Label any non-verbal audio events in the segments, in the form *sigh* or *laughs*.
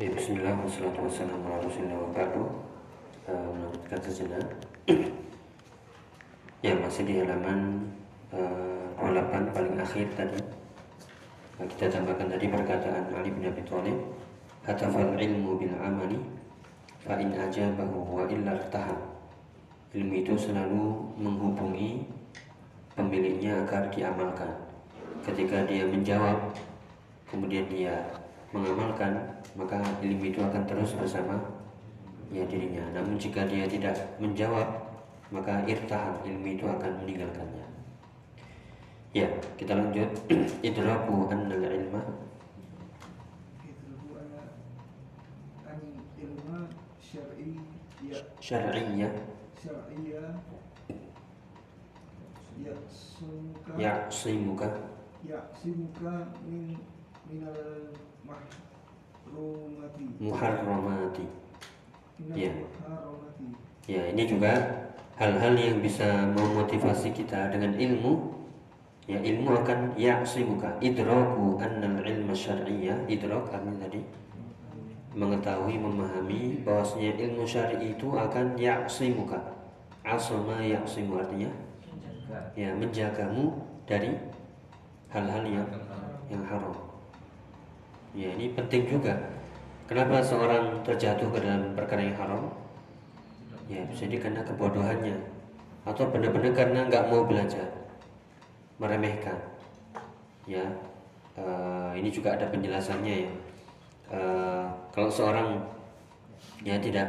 Ya, Bismillah wassalatu wassalamu ala rasulillah wa ba'du. Uh, sejenak. Ya masih di halaman uh, 28 paling akhir tadi. Nah, Kita tambahkan tadi perkataan Ali bin Abi Thalib Hatafal ilmu bil amali Fa in ajabahu wa illa tahan Ilmu itu selalu menghubungi pemiliknya agar diamalkan. Ketika dia menjawab Kemudian dia mengamalkan maka ilmu itu akan terus bersama ya dirinya. Namun jika dia tidak menjawab maka irtahan ilmu itu akan meninggalkannya. Ya kita lanjut. *clears throat* Idraku annal ilma. Syar'iyyah syar'iyyah ya ya'simuka. Ya'simuka min minal muharramati. Minal Ya. muharramati. Ya ini juga hal-hal yang bisa memotivasi kita dengan ilmu. Ya ilmu akan ya'simuka. Idraku annal ilma syar'iyyah. Idrak artinya tadi mengetahui memahami bahwasanya ilmu syar'i itu akan ya'simuka. Asma ya'simu artinya? Ya menjagamu dari hal-hal yang yang haram ya ini penting juga. Kenapa seorang terjatuh ke dalam perkara yang haram? Ya bisa jadi karena kebodohannya. Atau benar-benar karena nggak mau belajar. Meremehkan. Ya eh, ini juga ada penjelasannya ya. Eh, kalau seorang ya tidak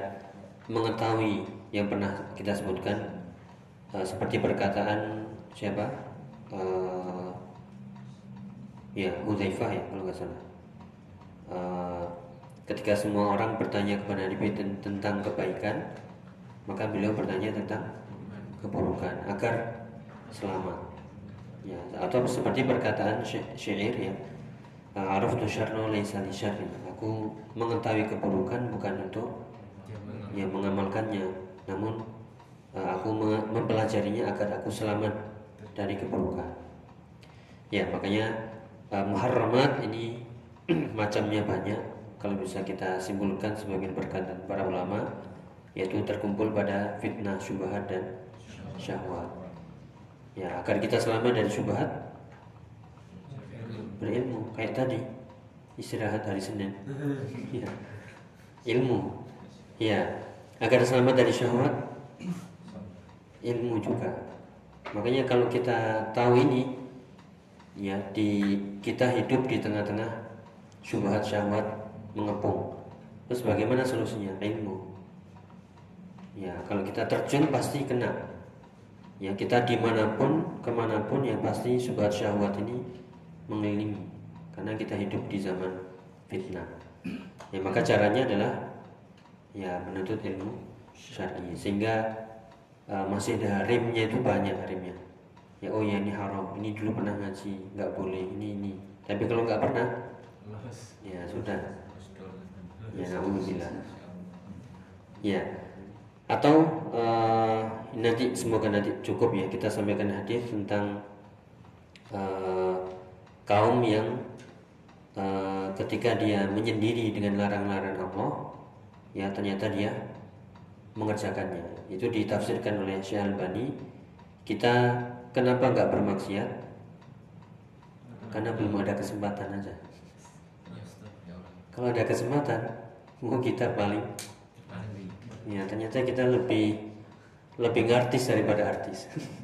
mengetahui yang pernah kita sebutkan eh, seperti perkataan siapa? Eh, ya Hudzaifah ya kalau nggak salah Eh, ketika semua orang bertanya kepada Nabi ten- tentang kebaikan maka beliau bertanya tentang keburukan agar selamat. Ya atau seperti perkataan sy- syair ya laisa li syarrin aku mengetahui keburukan bukan untuk ya mengamalkannya. Namun eh, aku me- mempelajarinya agar aku selamat dari keburukan. Ya makanya eh, muharramat ini *clears throat* macamnya banyak. Kalau bisa kita simpulkan sebagian perkataan para ulama yaitu terkumpul pada fitnah syubhat dan syahwat. Ya agar kita selamat dari syubhat berilmu kayak tadi istirahat hari Senin. *laughs* Ya. ilmu. Ya agar selamat dari syahwat ilmu juga. Makanya kalau kita tahu ini ya di kita hidup di tengah-tengah syubhat syahwat mengepung. Terus bagaimana solusinya? Ilmu ya kalau kita terjun pasti kena. Ya kita di mana pun ke mana pun ya pasti syubhat syahwat ini mengelilingi. Karena kita hidup di zaman fitnah. Ya maka caranya adalah ya menuntut ilmu syar'i. Sehingga uh, masih ada rimnya itu banyak rimnya ya oh ya ini haram. Ini dulu pernah ngaji. Nggak boleh. Ini ini. Tapi kalau nggak pernah ya sudah. Ya alhamdulillah ya. Atau uh, nanti semoga nanti cukup ya. Kita sampaikan hadis tentang uh, kaum yang uh, ketika dia menyendiri dengan larang-larang Allah ya ternyata dia mengerjakannya. Itu ditafsirkan oleh Syekh Albani. Kita kenapa nggak bermaksiat? Karena belum ada kesempatan aja kalau ada kesempatan mau kita paling ya ternyata kita lebih lebih ngartis daripada artis. *laughs*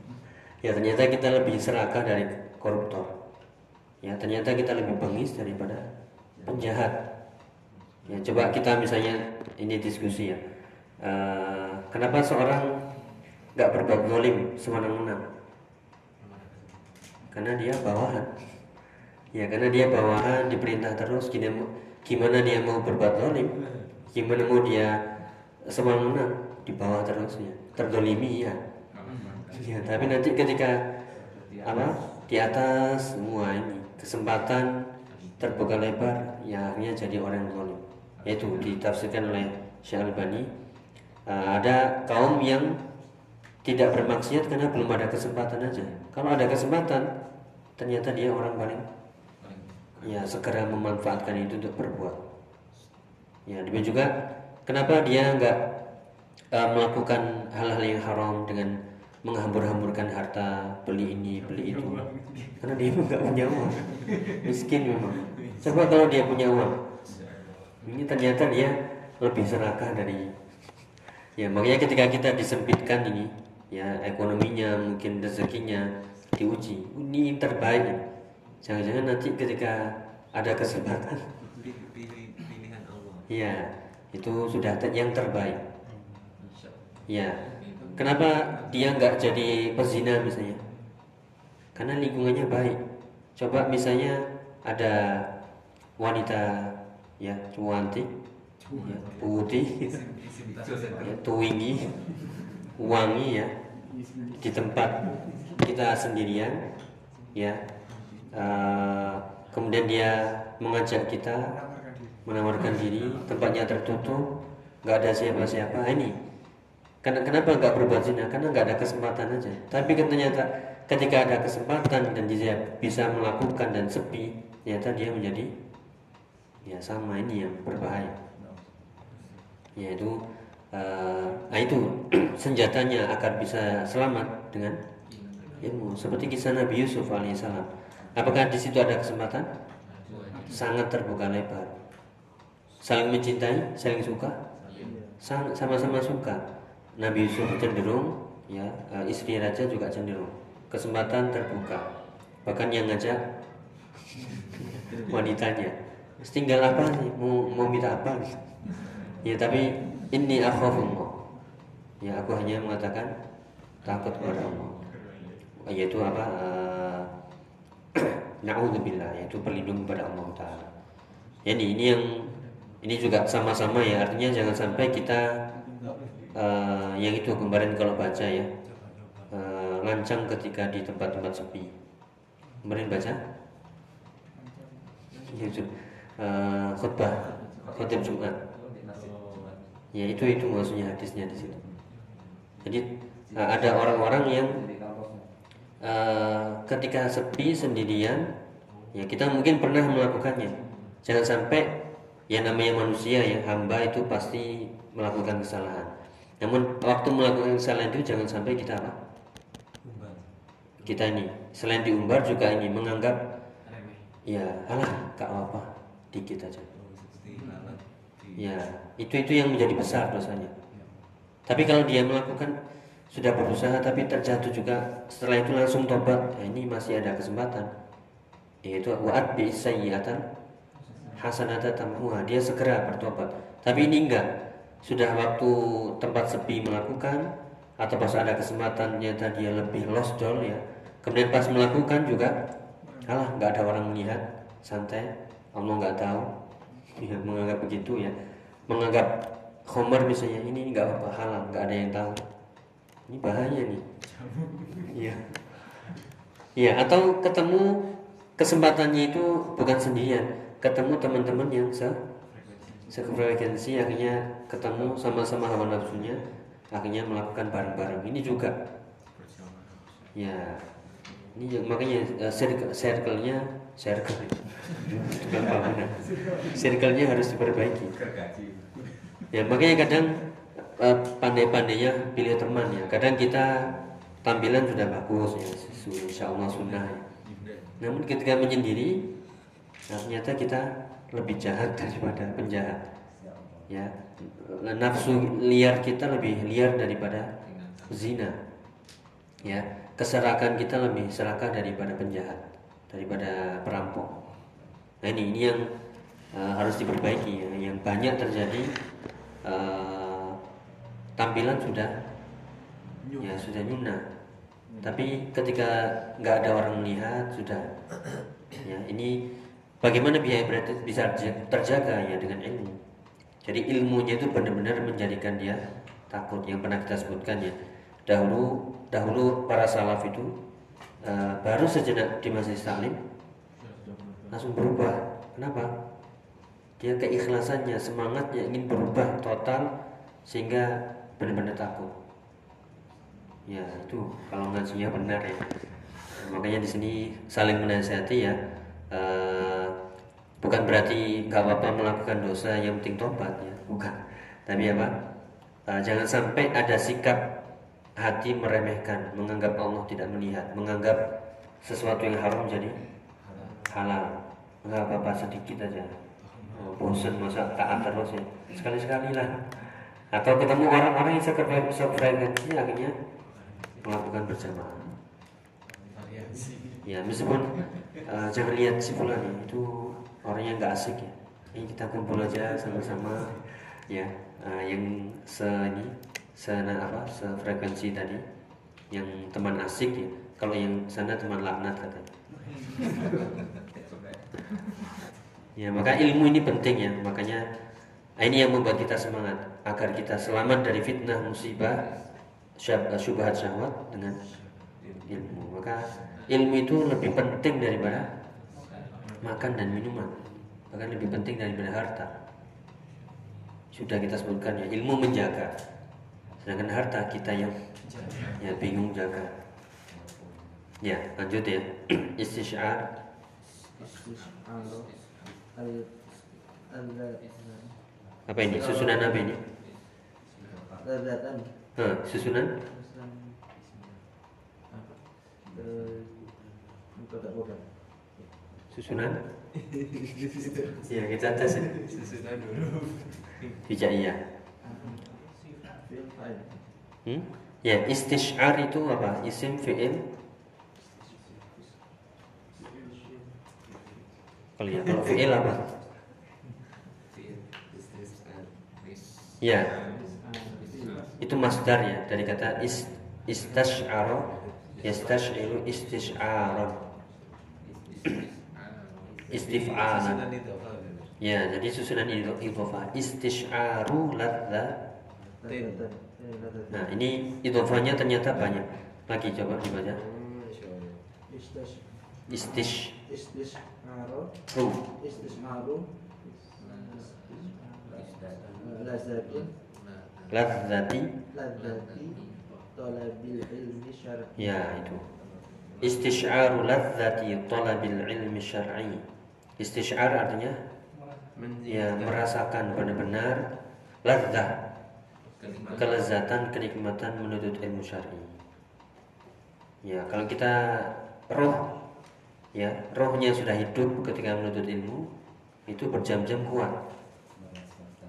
Ya ternyata kita lebih serakah dari koruptor. Ya ternyata kita lebih bengis daripada penjahat. Ya coba kita misalnya ini diskusi ya. Eh, kenapa seorang nggak berbuat zalim semena-mena? Karena dia bawahan. Ya karena dia bawahan diperintah terus gimana gimana dia mau berbuat zalim? Gimana mau dia semena-mena di bawah terus ya. Terdolimi ya ya tapi nanti ketika apa? Di atas semua ini kesempatan terbuka lebar ya akhirnya jadi orang zalim. Yaitu ditafsirkan oleh Syekh Albani. Uh, ada kaum yang tidak bermaksiat karena belum ada kesempatan aja. Kalau ada kesempatan ternyata dia orang paling ya segera memanfaatkan itu untuk berbuat. Ya, demikian juga kenapa dia nggak uh, melakukan hal-hal yang haram dengan menghambur-hamburkan harta beli ini beli itu? Karena dia nggak punya uang. Miskin memang. Coba kalau dia punya uang? Ini ternyata dia lebih serakah dari ya makanya ketika kita disempitkan ini ya ekonominya mungkin rezekinya diuji. Ini yang terbaik jangan-jangan nanti ketika ada kesempatan. Pilihan Allah. Ya itu sudah yang terbaik. Ya kenapa dia nggak jadi pezina misalnya? Karena lingkungannya baik. Coba misalnya ada wanita ya cuantik ya, putih ya, tinggi wangi ya di tempat kita sendirian ya uh, kemudian dia mengajak kita menawarkan diri. tempatnya tertutup nggak ada siapa-siapa. Ini karena kenapa nggak berbuat zina? Karena nggak ada kesempatan aja. Tapi ternyata ketika ada kesempatan dan dia bisa melakukan dan sepi ternyata dia menjadi ya sama ini yang berbahaya. Yaitu uh, nah itu *clears throat* senjatanya agar bisa selamat dengan ilmu. Seperti kisah Nabi Yusuf alaihissalam apakah di situ ada kesempatan? Sangat terbuka lebar. Saling mencintai saling suka. Sama-sama suka. Nabi Yusuf cenderung ya uh, istri raja juga cenderung. Kesempatan terbuka. Bahkan yang ngajak wanitanya. Tinggal apa sih mau mau minta apa? Ya tapi ini akhafullah ya aku hanya mengatakan takut kepada Allah. Yaitu apa? Uh, *clears throat* naudzubillah yaitu berlindung kepada Allah taala jadi ini yang ini juga sama-sama ya artinya jangan sampai kita uh, yang itu kemarin kalau baca ya uh, lancang ketika di tempat-tempat sepi kemarin baca uh, khutbah khutbah Jumat. Ya itu itu maksudnya hadisnya di situ. Jadi uh, ada orang-orang yang uh, ketika sepi sendirian, ya kita mungkin pernah melakukannya. Jangan sampai ya namanya manusia ya hamba itu pasti melakukan kesalahan. Namun waktu melakukan kesalahan itu jangan sampai kita apa? Kita ini. Selain diumbar juga ini menganggap ya alah gak apa dikit aja. Ya itu itu yang menjadi besar dosanya. Tapi kalau dia melakukan sudah berusaha tapi terjatuh juga. Setelah itu langsung tobat. Ya ini masih ada kesempatan. Yaitu waat bi sayyiatan hasanata tamhuha. Dia segera bertobat. Tapi ini enggak. Sudah waktu tempat sepi melakukan atau pas ada kesempatan ternyata dia lebih lost doll ya. Kemudian pas melakukan juga kalah nggak ada orang melihat santai. Allah nggak tahu. Ya, menganggap begitu ya. Menganggap Homer misalnya ini nggak apa halal nggak ada yang tahu ini bahaya nih. Iya. Iya atau ketemu kesempatannya itu bukan sendirian. Ketemu teman-teman yang se sefrekuensi akhirnya ketemu sama-sama hawa nafsunya akhirnya melakukan bareng-bareng. Ini juga. Ya ini makanya uh, circle-nya circle. Bangunan circle-nya harus diperbaiki. Ya makanya kadang pandai-pandainya pilih teman ya kadang kita tampilan sudah bagus ya insya Allah sunnah ya. namun ketika menyendiri nah, ternyata kita lebih jahat daripada penjahat ya nafsu liar kita lebih liar daripada zina ya keserakan kita lebih serakah daripada penjahat daripada perampok. Nah ini ini yang uh, harus diperbaiki ya. Yang banyak terjadi uh, tampilan sudah ya sudah nyuna. Tapi ketika nggak ada orang melihat sudah ya ini bagaimana biaya bisa terjaga ya dengan ilmu. Jadi ilmunya itu benar-benar menjadikan dia takut yang pernah kita sebutkan ya. Dahulu dahulu para salaf itu uh, baru sejenak di masjid Salim langsung berubah. Kenapa? Dia keikhlasannya, semangatnya ingin berubah total sehingga benar-benar takut. Ya itu kalau ngajinya benar ya. Makanya di sini saling menasihati ya. Uh, Bukan berarti nggak apa-apa melakukan dosa yang penting tobat ya, bukan. Tapi apa? Uh, jangan sampai ada sikap hati meremehkan, menganggap Allah tidak melihat, menganggap sesuatu yang haram jadi halal. Enggak apa-apa sedikit aja. Oh, bosan masa taat terus ya. Sekali-sekali lah. Atau ketemu orang-orang yang sefrekuensi akhirnya melakukan variasi Ya meskipun uh, jangan lihat si fulan ya, itu orangnya nggak asik ya. Ini kita kumpul aja sama-sama ya uh, yang se ini se apa sefrekuensi tadi yang teman asik ya. Kalau yang sana teman laknat katanya. *laughs* Ya maka ilmu ini penting ya makanya ini yang membuat kita semangat agar kita selamat dari fitnah musibah syab- syubhat syahwat dengan ilmu. Maka ilmu itu lebih penting daripada makan dan minuman. Bahkan lebih penting daripada harta. Sudah kita sebutkan ya ilmu menjaga. Sedangkan harta kita yang ya bingung jaga. Ya lanjut ya. *clears throat* Istisyar. Al apa ini? Susunan apa ini? Hah, susunan? Susunan? Ya kita tes ya. Sesudah dulu hijaiyah hmm? ya istisyar itu apa? Isim fiil? Kalau ya kalau fiil apa ya itu masdar ya dari kata is istif'alan Susunan itu apa? Ya jadi susunan idho- idhofah istisyaru ladza. Nah ini idhofahnya ternyata banyak. Lagi coba dibaca. Istish istish. Istish'aru. Ru. Istish'aru Lazzatin ladzati Ladzati Talabil ilmi syar'i. Ya itu. Istisyaru ladzati talabil ilmi syar'i. Istisyar artinya ya merasakan benar-benar ladzah kelezatan kenikmatan menuntut ilmu syar'i. Ya kalau kita roh ya rohnya sudah hidup ketika menuntut ilmu itu berjam-jam kuat.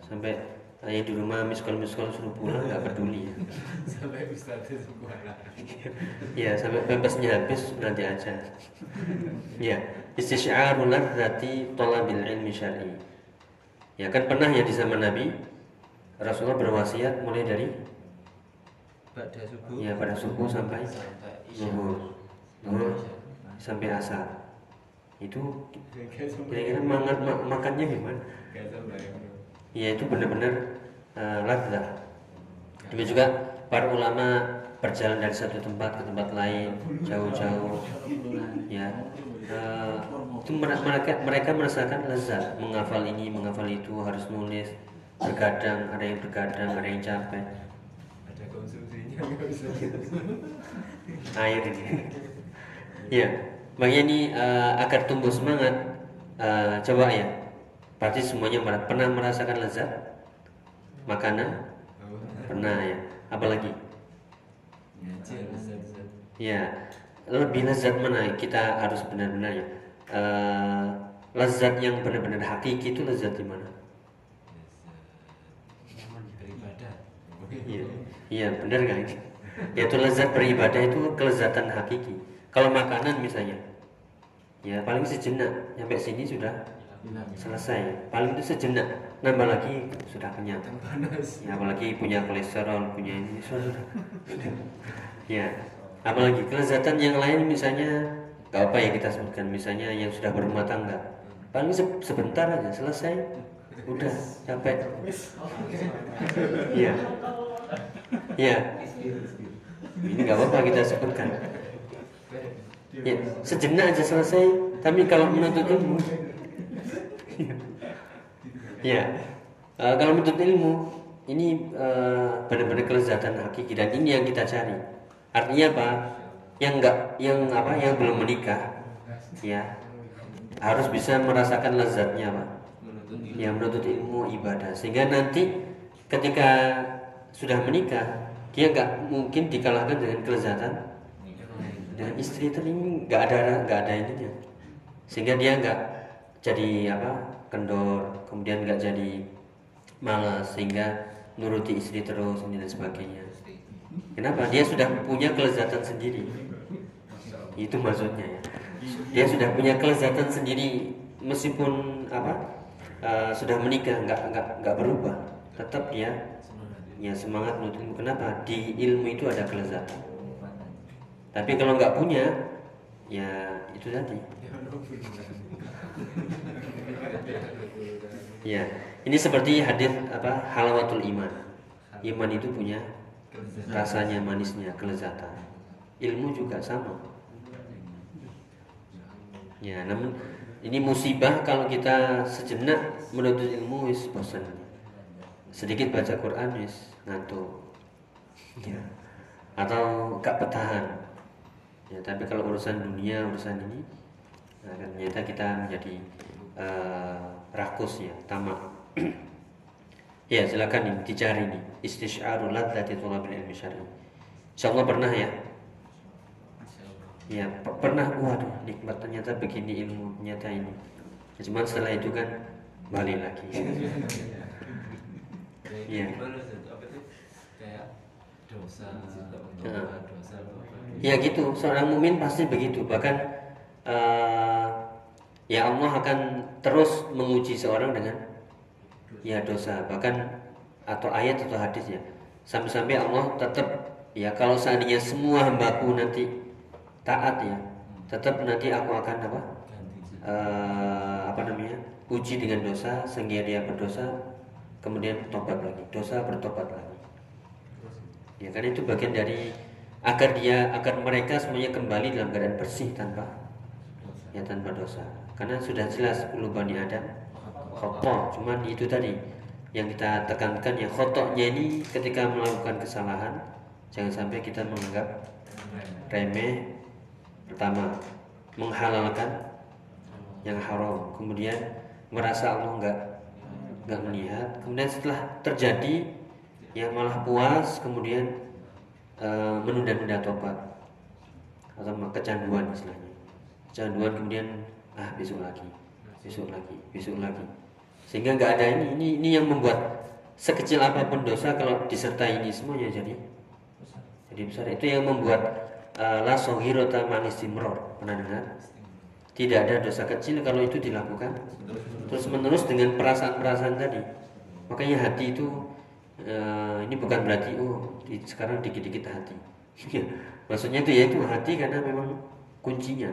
Sampai yang di rumah miskol miskol suruh pulang nggak peduli. Ya sampai itu kuala ya sampai bebasnya habis nanti aja. Ya istisyarul ladzati talabil ilmi syar'i. Ya kan pernah ya di zaman Nabi Rasulullah berwasiat mulai dari pada subuh. Ya pada subuh sampai zuhur. Zuhur sampai asar. Itu kira-kira makan ma- makannya gimana ya itu benar-benar uh, ladzah demikian juga para ulama berjalan dari satu tempat ke tempat lain jauh-jauh. Ya Eh, itu mere- mereka mereka merasakan lezat. Menghafal ini menghafal itu harus nulis. Bergadang ada yang bergadang ada yang capek. Ada konsumsinya *laughs* air ini. Ya makanya ini eh, agar tumbuh semangat eh, coba ya pasti semuanya pernah merasakan lezat makanan pernah ya apalagi. Ya, lebih lezat mana kita harus benar-benar ya. Eh, lezat yang benar-benar hakiki itu lezat di mana? beribadah Iya, iya benar kan? Yaitu lezat beribadah itu kelezatan hakiki. Kalau makanan misalnya, ya paling sejenak sampai sini sudah selesai. Paling itu sejenak, nambah lagi sudah kenyang. panas Ya, apalagi punya kolesterol, punya ini sudah. ya, apalagi kelezatan yang lain misalnya gak apa yang kita sebutkan misalnya yang sudah berumah tangga. Paling se- sebentar aja selesai udah capek. Iya iya ini nggak apa-apa kita sebutkan. Ya sejenak aja selesai tapi kalau menuntut ilmu ya eh, kalau menuntut ilmu ini eh, benar-benar kelezatan hakiki. Dan ini yang kita cari. Artinya apa? Yang enggak yang apa? Yang belum menikah. Ya harus bisa merasakan lezatnya ilmu yang menuntut ilmu ibadah. Sehingga nanti ketika sudah menikah dia nggak mungkin dikalahkan dengan kelezatan. Dengan istri itu ini nggak ada nggak ada ininya. Sehingga dia nggak jadi apa kendor kemudian nggak jadi malas sehingga nuruti istri terus dan sebagainya. Kenapa? Dia sudah punya kelezatan sendiri. Itu maksudnya ya. Dia sudah punya kelezatan sendiri meskipun apa eh, sudah menikah nggak nggak nggak berubah. Tetap dia ya semangat menuntut kenapa? Di ilmu itu ada kelezatan. Tapi kalau nggak punya ya itu tadi ya ini seperti hadis apa halawatul iman. Iman itu punya rasanya manisnya kelezatan. Ilmu juga sama. Ya namun ini musibah kalau kita sejenak menuntut ilmu wis bosan. Sedikit baca Quran wis ngantuk. Ya. Atau gak bertahan. Ya tapi kalau urusan dunia urusan ini nah, kan ternyata kita menjadi eh, rakus ya tamak. *clears throat* Ya silakan nih dicari nih istisyarul ladzati thalabil ilmi syar'i. Insyaallah pernah ya? Ya pernah. Waduh nikmat ternyata begini ilmu ternyata ini. Ya, cuman setelah itu kan balik lagi. *laughs* Dosa Ya. dosa Ya gitu, seorang mukmin pasti begitu. Bahkan eh, ya Allah akan terus menguji seorang dengan ya dosa, bahkan atau ayat atau hadis ya. Sampai-sampai Allah tetap ya kalau seandainya semua hambaku nanti taat ya, tetap nanti aku akan apa? eh, apa namanya? uji dengan dosa sehingga dia berdosa kemudian bertobat lagi, dosa bertobat lagi. Ya kan itu bagian dari agar dia agar mereka semuanya kembali dalam keadaan bersih tanpa ya tanpa dosa. Karena sudah jelas ulu bani Adam khotoh, cuman itu tadi yang kita tekankan ya khotoknya ini ketika melakukan kesalahan jangan sampai kita menganggap remeh pertama menghalalkan yang haram. Kemudian merasa Allah nggak nggak melihat. Kemudian setelah terjadi ya malah puas kemudian eh, menunda-nunda tobat. Atau kecanduan istilahnya kecanduan kemudian ah besok lagi besok lagi besok lagi. Sehingga nggak ada ini ini ini yang membuat sekecil apa pun dosa kalau disertai ini semuanya jadi jadi besar. Itu yang membuat uh, la sohirota manis timror pernah dengar? Tidak ada dosa kecil kalau itu dilakukan terus menerus dengan perasaan-perasaan tadi. Makanya hati itu eh, ini bukan berarti oh di, sekarang dikit-dikit hati. *laughs* Maksudnya itu ya itu hati karena memang kuncinya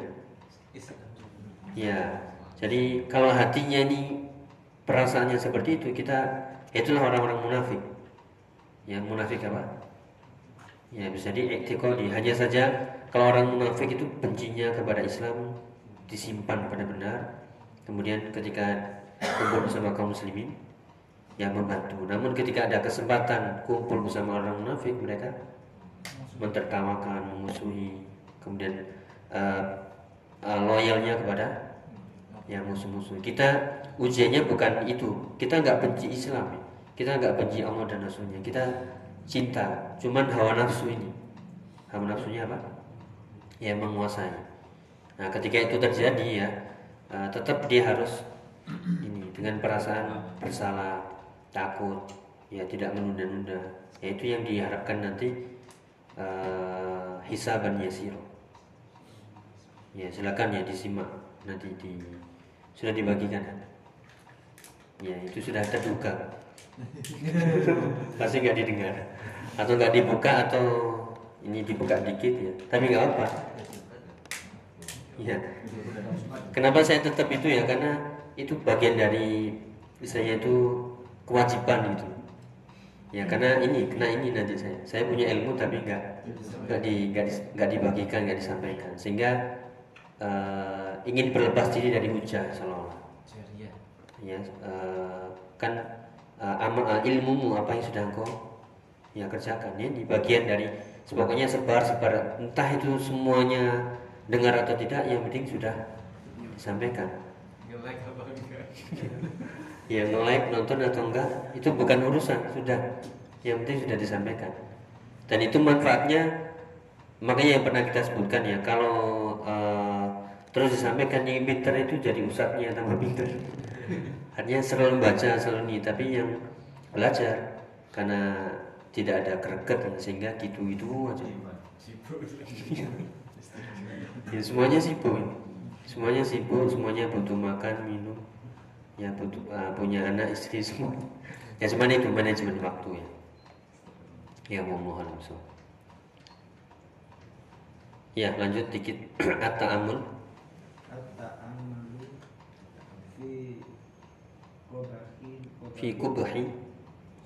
ya jadi kalau hatinya ini perasaannya seperti itu kita itulah orang-orang munafik. Yang munafik apa? Ya bisa diiktikadi hanya saja kalau orang munafik itu bencinya kepada Islam disimpan pada benar. Kemudian ketika kumpul bersama kaum muslimin yang membantu. Namun ketika ada kesempatan kumpul bersama orang munafik mereka mentertawakan memusuhi. Kemudian eh, eh, loyalnya kepada yang musuh-musuh. Kita ujiannya bukan itu. Kita nggak benci Islam kita nggak benci Allah dan Rasulnya. Kita cinta cuman hawa nafsu ini. Hawa nafsunya apa? Ya menguasai. Nah ketika itu terjadi ya eh, tetap dia harus ini dengan perasaan bersalah takut ya tidak menunda-nunda. Ya itu yang diharapkan nanti eh, hisaban yasiro ya silakan ya disimak. Nanti di sudah dibagikan. Ya itu sudah terduga. *laughs* Pasti nggak didengar. Atau nggak dibuka atau ini dibuka dikit ya. Tapi nggak apa ya kenapa saya tetap itu ya? Karena itu bagian dari misalnya itu kewajiban gitu ya karena ini kena ini nanti saya. Saya punya ilmu tapi nggak nggak di nggak dibagikan nggak disampaikan. Sehingga eh, ingin berlepas diri dari hujah seolah Jariah. ya eh, kan eh, ama, eh, ilmumu apa yang sudah engkau ya kerjakan ya di bagian dari pokoknya sebar sebar entah itu semuanya dengar atau tidak yang penting sudah disampaikan. *laughs* Ya nge-like nonton atau enggak itu bukan urusan sudah. Yang penting sudah disampaikan. Dan itu manfaatnya makanya yang pernah kita sebutkan ya kalau eh, terus disampaikan yang pinter itu jadi usapnya tambah pinter. Artinya selalu baca selalu ini. Tapi yang belajar karena tidak ada ya, sehingga gitu itu aja. Ya semuanya sibuk. Semuanya sibuk semuanya butuh makan minum. Ya butuh ah, punya anak istri semua. Ya cuman itu manajemen waktu ya. Ya mohon so. ya lanjut dikit. *clears throat* At-ta'amul fi kubhi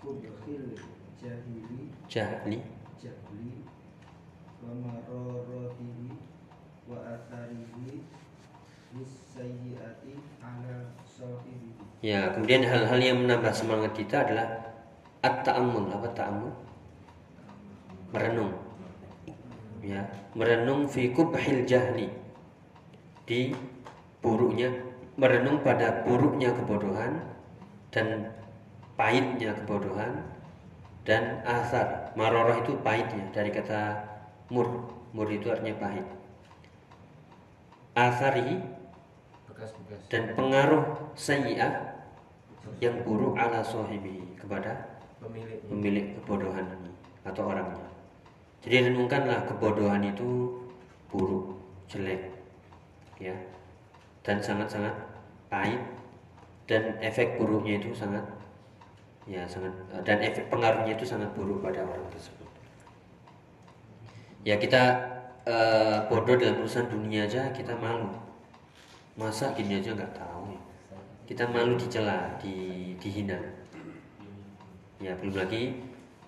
kubhil jahili. Jahli. Jahli. Wa mararatihi wa atharihi. Ya kemudian hal-hal yang menambah semangat kita adalah at-ta'amul apa ta'amul merenung. Ya merenung fi kubhil jahli. Di buruknya merenung pada buruknya kebodohan dan pahitnya kebodohan dan asar. Maroroh itu pahitnya dari kata mur. Mur itu artinya pahit. Asari dan pengaruh sayyi'ah yang buruk ala sohibi kepada pemilik kebodohan ini atau orangnya. Jadi renungkanlah kebodohan itu buruk, jelek, ya, dan sangat-sangat pahit. Dan efek buruknya itu sangat, ya sangat dan efek pengaruhnya itu sangat buruk pada orang tersebut. Ya kita eh, bodoh dalam urusan dunia aja kita malu, masa gini aja nggak tahu ya. Kita malu dicela, di, dihina. Ya belum lagi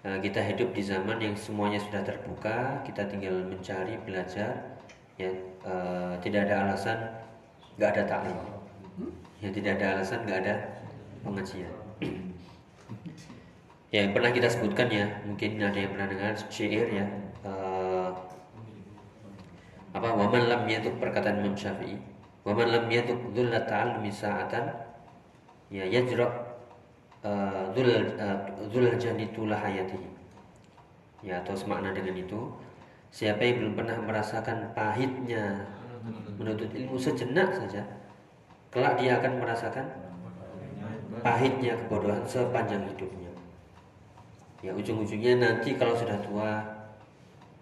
eh, kita hidup di zaman yang semuanya sudah terbuka, kita tinggal mencari, belajar, ya eh, tidak ada alasan nggak ada taklim, ya tidak ada alasan nggak ada pengajian. Ya yang pernah kita sebutkan ya, mungkin ada yang pernah dengar syair ya, eh, apa waman lam yatuk perkataan Imam Syafi'i, waman lam yatuk dhulla ta'allumi sa'atan ya yajra Dhul Dhul jani tulah hayatihi. Ya atau semakna dengan itu Siapa yang belum pernah merasakan pahitnya menuntut ilmu sejenak saja Kelak dia akan merasakan pahitnya kebodohan sepanjang hidupnya Ya ujung-ujungnya nanti kalau sudah tua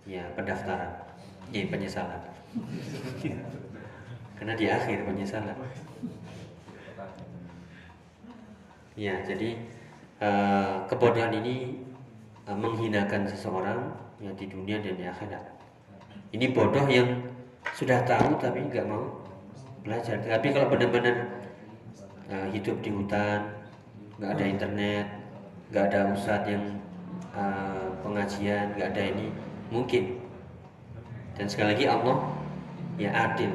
Ya pendaftaran Ya penyesalan *laughs* Karena di akhir penyesalan Ya, jadi eh, kebodohan ini eh, menghinakan seseorang ya di dunia dan di akhirat. Ini bodoh yang sudah tahu tapi nggak mau belajar. Tapi kalau benar-benar eh, hidup di hutan, nggak ada internet, nggak ada ustadz yang eh, pengajian, nggak ada ini, mungkin. Dan sekali lagi Allah ya adil,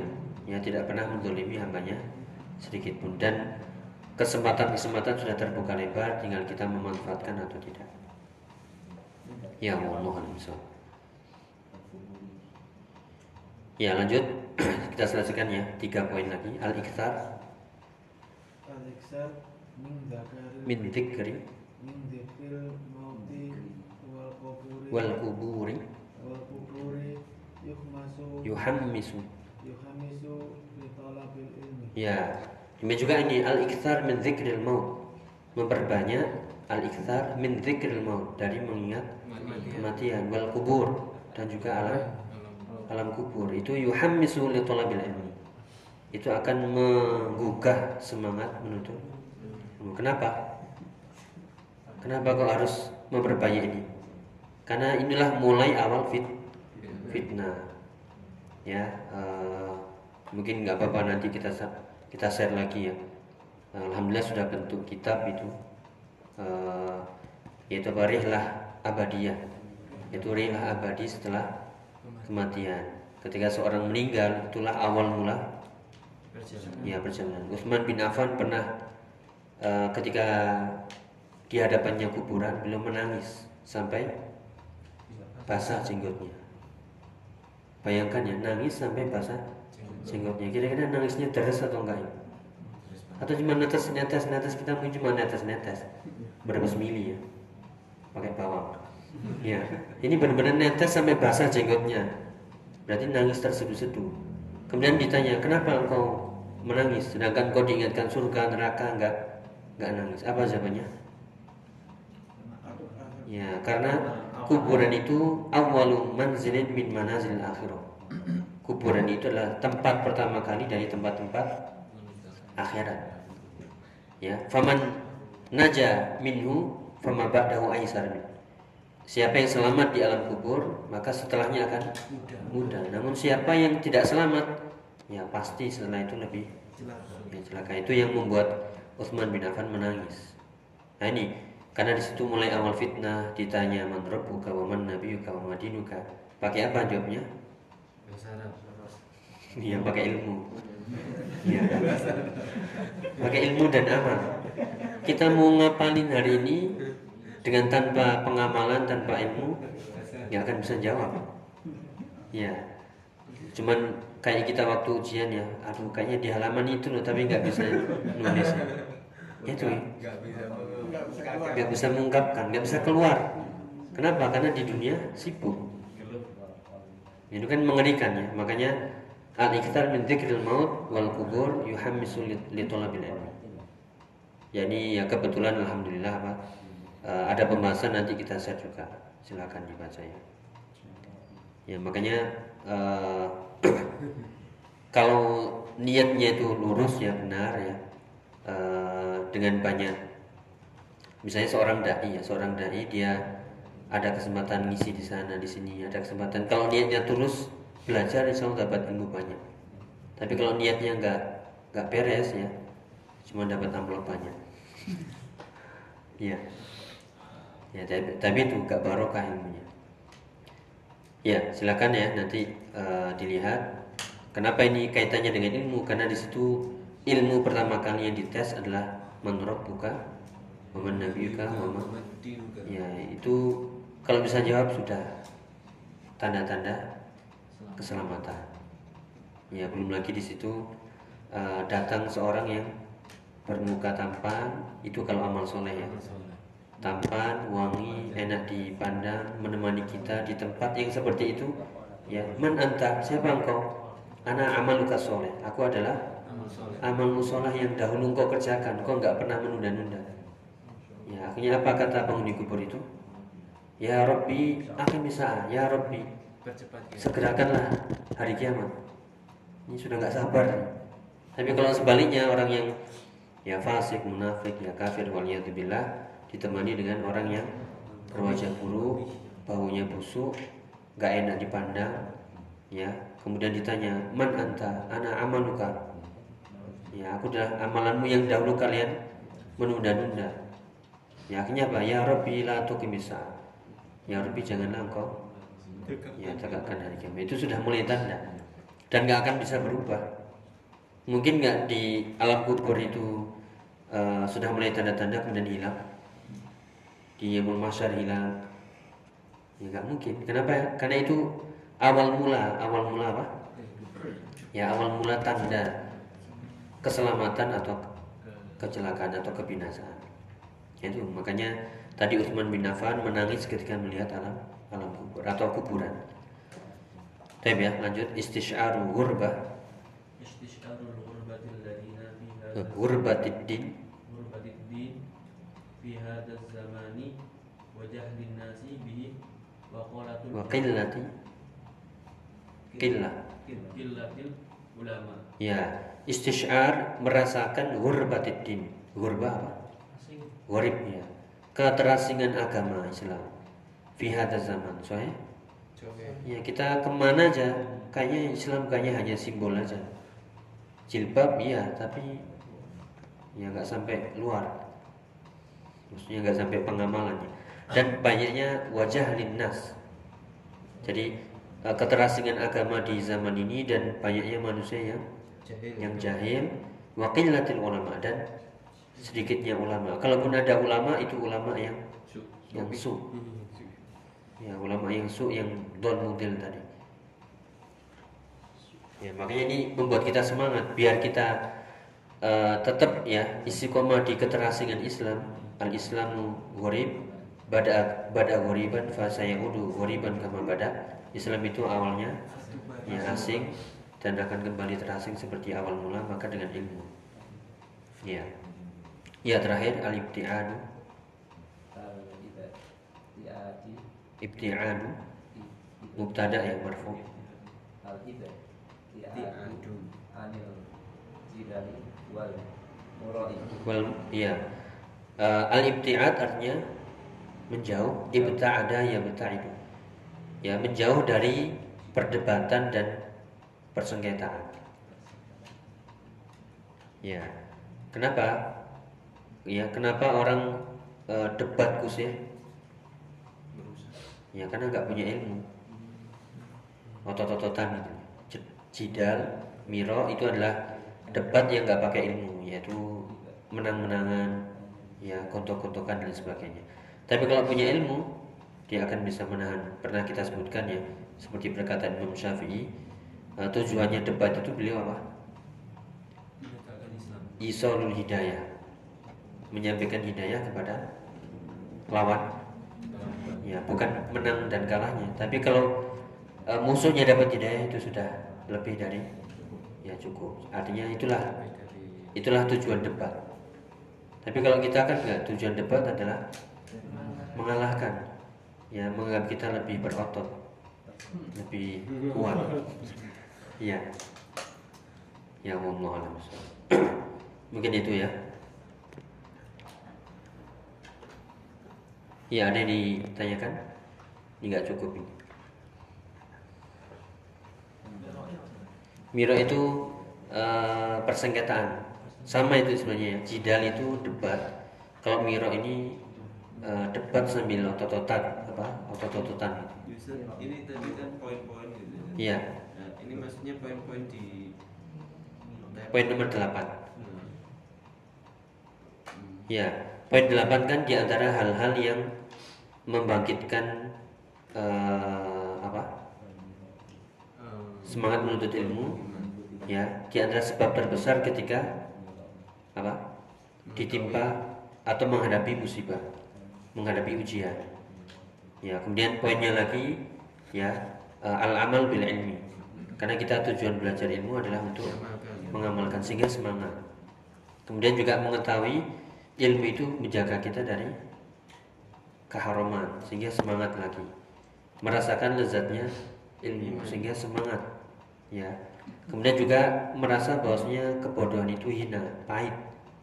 ya tidak pernah mendolimi hambanya sedikit pun. Dan kesempatan-kesempatan sudah terbuka lebar tinggal kita memanfaatkan atau tidak. Ya Allah ya lanjut. *clears throat* Kita selesaikan ya tiga poin lagi. Al Al-Iksar min dzikri. min dzikril wal kuburi. Wal kuburi yuhmasu yuhammisu. yuhamisu li talabil ilmi. Ya. Demikian juga ini al iktar min dzikril maut. Memperbanyak al iktar min dzikril maut dari mengingat kematian. wal kubur dan juga alam. Alam. Kubur. Itu yuhammisu li talabil ilmi. Itu akan menggugah semangat menuntut ilmu. Kenapa? Kenapa kok harus memperbanyak ini? Karena inilah mulai awal fit fitnah. Ya, eh, mungkin nggak apa-apa nanti kita kita share lagi ya. Alhamdulillah sudah bentuk kitab itu, eh, yaitu apa? rihlah abadiyah. Itu rihlah abadi setelah kematian. Ketika seorang meninggal, itulah awal mula ya perjalanan. Utsman bin Affan pernah eh, ketika di hadapannya kuburan beliau menangis sampai basah jenggotnya. Bayangkan ya nangis sampai basah jenggotnya. Kira-kira nangisnya deres atau enggak? ya? atau cuma netes netes netes kita mungkin cuma netes netes berapa semili ya pakai bawang ya ini benar-benar netes sampai basah jenggotnya berarti nangis terseduh-seduh kemudian ditanya kenapa engkau menangis sedangkan kau diingatkan surga neraka enggak enggak nangis apa jawabannya ya karena kuburan itu awalu manzilin min manazil akhirah kuburan itu adalah tempat pertama kali dari tempat-tempat akhirat ya faman naja minhu fama ba'dahu aisar min Siapa yang selamat di alam kubur, maka setelahnya akan mudah. Namun siapa yang tidak selamat, ya pasti setelah itu lebih ya, celaka. Itu yang membuat Utsman bin Affan menangis. Nah ini karena di situ mulai awal fitnah ditanya man rabbuka wa man nabiyuka wa madinuka. Pakai apa jawabnya? Iya pakai ilmu. Iya. Pakai ilmu dan amal. Kita mau ngapalin hari ini dengan tanpa pengamalan tanpa ilmu nggak akan bisa jawab ya cuman kayak kita waktu ujian ya aduh kayaknya di halaman itu loh tapi nggak bisa nulis itu ya nggak bisa mengungkapkan. Nggak bisa keluar. Kenapa? Karena di dunia sibuk. Itu kan mengerikan ya. Makanya al iktar min dzikril maut wal kubur yuhammisu li talabil ilmi jadi ya kebetulan alhamdulillah apa uh, ada pembahasan nanti kita share juga. Silakan dibaca ya. Ya makanya uh, *clears throat* kalau niatnya itu lurus ya benar ya uh, dengan banyak. Misalnya seorang dai ya seorang dai dia ada kesempatan ngisi di sana di sini ada kesempatan. Kalau niatnya tulus belajar insya Allah dapat ilmu banyak. Tapi kalau niatnya nggak nggak beres ya cuma dapat amplop banyak. Ya ya tapi, tapi itu gak barokah ilmunya. Ya silakan ya nanti uh, dilihat kenapa ini kaitannya dengan ilmu. Karena di situ ilmu pertama kali yang dites adalah menurut buka Muhammad Nabi Muhammad ya itu kalau bisa jawab sudah tanda-tanda keselamatan ya belum lagi di situ uh, datang seorang yang bermuka tampan itu kalau amal soleh ya tampan, wangi, enak dipandang, menemani kita di tempat yang seperti itu. Ya, man anta? Siapa engkau? Anak amaluka soleh. Aku adalah amal musolah yang dahulu engkau kerjakan. Kau nggak pernah menunda-nunda. Ya, akhirnya apa kata penghuni kubur itu? Ya Rabbi, akhir bisa. Ya Rabbi, segerakanlah hari kiamat. Ini sudah nggak sabar. Tapi kalau sebaliknya orang yang ya fasik, munafik, ya kafir, waliyatubillah ditemani dengan orang yang berwajah buruk, baunya busuk, gak enak dipandang, ya. Kemudian ditanya, man anta, anak amaluka. Ya, aku adalah amalanmu yang dahulu kalian menunda-nunda. Ya, akhirnya apa? Ya Rabbi la tukimisa. Ya Rabbi janganlah engkau ya tegakkan hari kiamat. Itu sudah mulai tanda dan gak akan bisa berubah. Mungkin nggak di alam kubur itu uh, sudah mulai tanda-tanda kemudian hilang di Yamul Masyar hilang ya nggak mungkin kenapa karena itu awal mula awal mula apa ya awal mula tanda keselamatan atau kecelakaan atau kebinasaan. Itu makanya tadi Utsman bin Affan menangis ketika melihat alam alam kubur atau kuburan. Baik ya, lanjut istisyaru ghurbah. Istisyaru ghurbatil ladina fiha ghurbatid din ghurbatid din fi hadzal zamani wa jahlin nasi bihi wa qalatul wa qillati qillah qillatil ulama. Ya, istisyar merasakan gurbatid din gurba apa? Asing Gharib ya. Keterasingan agama Islam. Fi zaman soalnya ya kita ke mana aja. Kayaknya Islam kayaknya hanya simbol aja. Jilbab iya tapi ya nggak sampai luar. Maksudnya nggak sampai pengamalannya dan banyaknya wajah linnas. Jadi eh, keterasingan agama di zaman ini dan banyaknya manusia yang yang jahil wa qillatil ulama dan sedikitnya ulama. Kalaupun ada ulama itu ulama yang yang su. Ya ulama yang su yang don mudil tadi. Ya makanya ini membuat kita semangat biar kita eh, tetap ya istiqomah di keterasingan Islam. Al Islamu gharib bada bada ghoriban fa sayaudu ghoriban kama bada. Islam itu awalnya ya asing dan akan kembali terasing seperti awal mula maka dengan ilmu. Ya. Ya terakhir al ibtiadu. Mubtada yang marfu. Al tidak tiadu anil jidali wal muradi. Wal ya. Eh, al ibtiad artinya menjauh. Ibtaada ya itu ya menjauh dari perdebatan dan persengketaan. Ya kenapa? Ya kenapa orang eh, debat kusir ya? Karena nggak punya ilmu. Otot-ototan J- jidal miro itu adalah debat yang nggak pakai ilmu yaitu menang-menangan ya kontok-kontokan dan sebagainya. Tapi kalau punya ilmu dia akan bisa menahan. Pernah kita sebutkan ya seperti perkataan Imam Syafi'i eh, tujuannya debat itu beliau apa? Isolul hidayah. Menyampaikan hidayah kepada lawan. Ya bukan menang dan kalahnya. Tapi kalau eh, musuhnya dapat hidayah itu sudah lebih dari ya cukup. Artinya itulah itulah tujuan debat. Tapi kalau kita kan nggak tujuan debat adalah mengalahkan. Ya menganggap kita lebih berotot lebih kuat *laughs* ya ya Allah alam *clears throat* mungkin itu ya. Ya ada yang ditanyakan? Ini nggak cukup ini. Miro itu eh, persengketaan. Sama itu sebenarnya ya. Jidal itu debat. Kalau Miro ini eh, debat sambil otot-ototan apa otot-ototan. Ini tadi kan poin-poin gitu. ya. iya ini maksudnya poin-poin di poin nomor 8 Hmm. ya poin 8 kan di antara hal-hal yang membangkitkan eh, apa? Semangat menuntut ilmu. Ya di antara sebab terbesar ketika apa? Ditimpa atau menghadapi musibah menghadapi ujian. Ya kemudian poinnya lagi ya al amal bil ilmi karena kita tujuan belajar ilmu adalah untuk mengamalkan sehingga semangat. Kemudian juga mengetahui ilmu itu menjaga kita dari keharuman sehingga semangat lagi. Merasakan lezatnya ilmu sehingga semangat ya. Kemudian juga merasa bahwasanya kebodohan itu hina pahit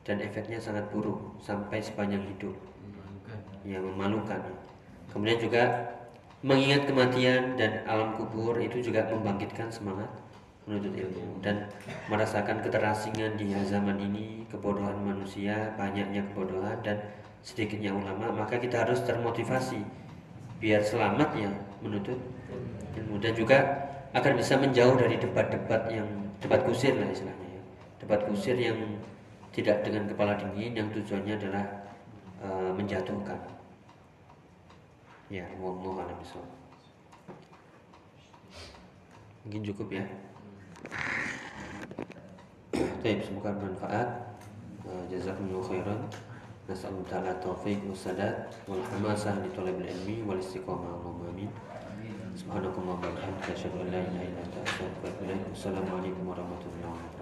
dan efeknya sangat buruk sampai sepanjang hidup. Yang memalukan. Kemudian juga mengingat kematian dan alam kubur itu juga membangkitkan semangat menuntut ilmu dan merasakan keterasingan di zaman ini kebodohan manusia banyaknya kebodohan dan sedikitnya ulama maka kita harus termotivasi biar selamat ya menuntut ilmu dan juga akan bisa menjauh dari debat-debat yang debat kusir lah istilahnya ya. debat kusir yang tidak dengan kepala dingin yang tujuannya adalah eh, menjatuhkan ya wallahu a'lam bishawab. mungkin cukup ya *coughs* Baik, semoga bermanfaat. Eh, Jazakumullah khairan. Nas'alullah ta'ala taufiq wa sadat wal hamasah li talabil ilmi wal istiqamah Allahumma amin. Subhanakallah wa bihamdika asyhadu an la ilaha illa anta astaghfiruka wa atubu ilaik. Wassalamualaikum warahmatullahi wabarakatuh.